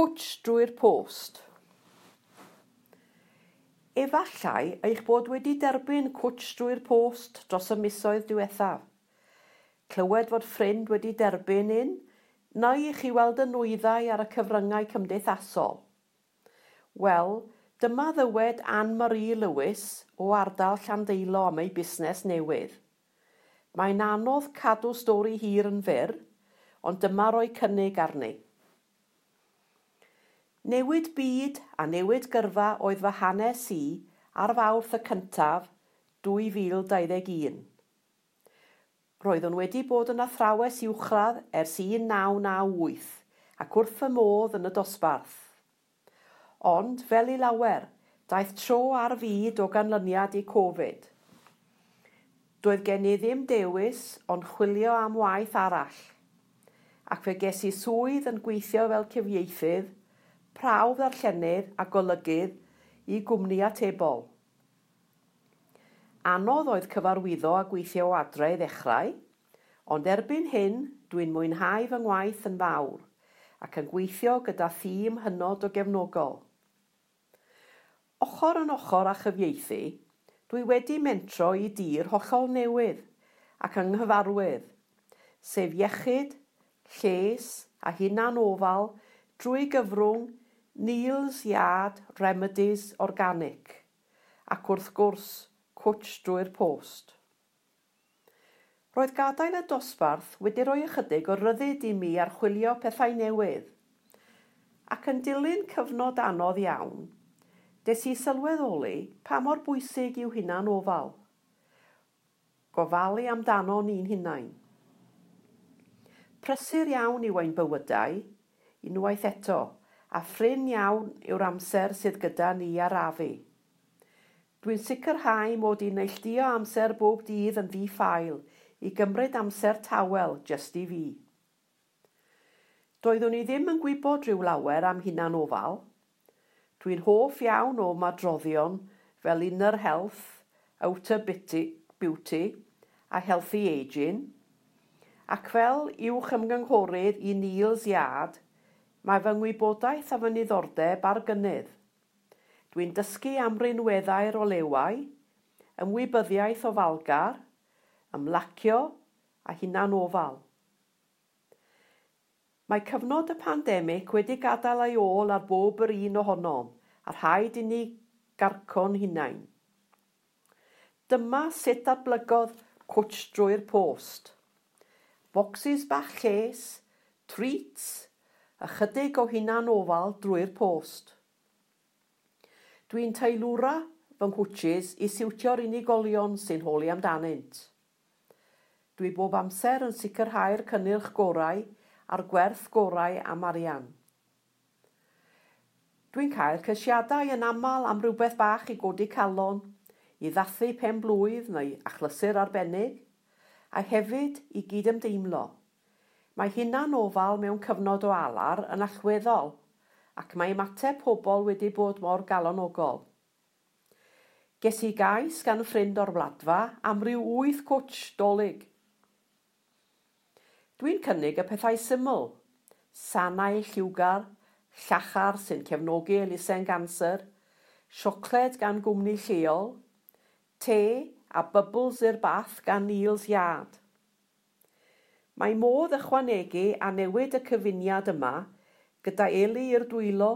cwtch drwy'r post. Efallai eich bod wedi derbyn cwtch drwy'r post dros y misoedd diwethaf. Clywed fod ffrind wedi derbyn un, neu i chi weld y nwyddau ar y cyfryngau cymdeithasol. Wel, dyma ddywed Anne-Marie Lewis o ardal Llandeilo am ei busnes newydd. Mae'n anodd cadw stori hir yn fyr, ond dyma roi cynnig arni. Newid byd a newid gyrfa oedd fy hanes i ar fawrth y cyntaf 2021. Roeddwn wedi bod yn athrawes uwchradd ers 1998 ac wrth fy modd yn y dosbarth. Ond, fel i lawer, daeth tro ar fyd o ganlyniad i Covid. Doedd gen i ddim dewis ond chwilio am waith arall, ac fe ges i swydd yn gweithio fel cyfieithydd prawf ddarllenydd a golygydd i gwmni atebol. Anodd oedd cyfarwyddo a gweithio o adre i ddechrau, ond erbyn hyn dwi'n mwynhau fy ngwaith yn fawr ac yn gweithio gyda thîm hynod o gefnogol. Ochr yn ochr a chyfieithu, dwi wedi mentro i dir hollol newydd ac anghyfarwydd, sef iechyd, lles a hunan ofal drwy gyfrwng Neil's Yard Remedies Organic ac wrth gwrs cwtsh drwy'r post. Roedd gadael y dosbarth wedi rhoi ychydig o ryddid i mi archwilio pethau newydd. Ac yn dilyn cyfnod anodd iawn, des i sylweddoli pa mor bwysig yw hunan ofal. Gofalu amdano ni'n hunain. Prysur iawn yw ein bywydau, unwaith eto – a ffrin iawn yw'r amser sydd gyda ni arafu. Dwi'n sicrhau mod i'n neilldio amser bob dydd yn ddi i gymryd amser tawel just i fi. Doeddwn i ddim yn gwybod rhyw lawer am hunan ofal. Dwi'n hoff iawn o madroddion fel Inner Health, Outer Beauty a Healthy Aging, ac fel uwch ymgynghorydd i Niels Iard – Mae fy ngwybodaeth a fy niddordeb ar gynnydd. Dwi'n dysgu am rinweddau'r olewau, ymwybyddiaeth o falgar, ymlacio a hunan ofal. Mae cyfnod y pandemig wedi gadael ei ôl ar bob yr un ohonom, a rhaid i ni garco'n hunain. Dyma sut adblygodd cwtsh drwy'r post. Boxes bach lles, treats, ychydig o hunan ofal drwy'r post. Dwi'n teilwra fy nghwtsis i siwtio'r unigolion sy'n holi amdanynt. Dwi bob amser yn sicrhau'r cynnyrch gorau a'r gwerth gorau am arian. Dwi'n cael cysiadau yn aml am rhywbeth bach i godi calon, i ddathu pen blwydd neu achlysur arbennig, a hefyd i gyd ymdeimlo. Mae hunan ofal mewn cyfnod o alar yn allweddol ac mae ymateb pobl wedi bod mor galonogol. Ges i gais gan ffrind o'r wladfa am ryw wyth cwtch dolyg. Dwi'n cynnig y pethau syml. Sanau lliwgar, llachar sy'n cefnogi elusen ganser, siocled gan gwmni lleol, te a bubbles i'r bath gan Niels Iard. Mae modd ychwanegu a newid y cyfuniad yma gyda eli i'r dwylo,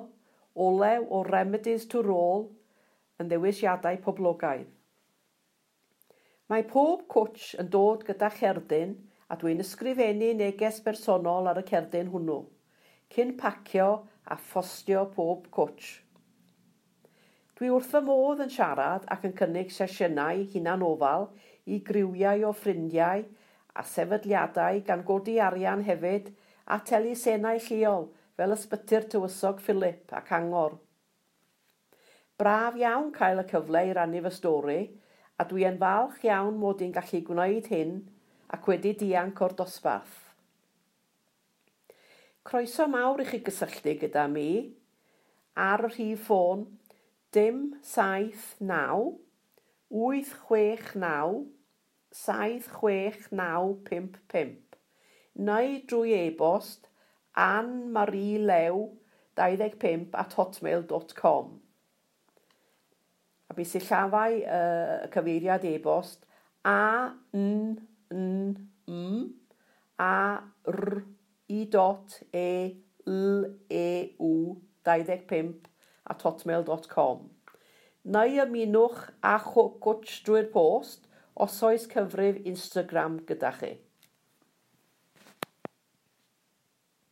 olew o remedies to roll yn ddewisiadau poblogaidd. Mae pob cwtch yn dod gyda cherdyn a dwi'n ysgrifennu neges bersonol ar y cerdyn hwnnw, cyn pacio a ffostio pob cwtch. Dwi wrth fy modd yn siarad ac yn cynnig sesiynau hunan ofal i griwiau o ffrindiau a sefydliadau gan godi arian hefyd a telu senau lleol fel ysbyty'r tywysog Philip ac Angor. Braf iawn cael y cyfle i rannu fy stori a dwi yn falch iawn mod i'n gallu gwneud hyn ac wedi dianc o'r dosbarth. Croeso mawr i chi gysylltu gyda mi ar y rhif ffôn dim saith naw, wyth chwech naw, saith chwech naw pump pump neu drwy e-bost anmarilew25 at hotmail.com. A bys i llafau uh, y cyfeiriad e-bost a n n m a r i dot e l e u 25 at hotmail.com. Neu ymunwch a chwtch drwy'r post – os oes cyfrif Instagram gyda chi.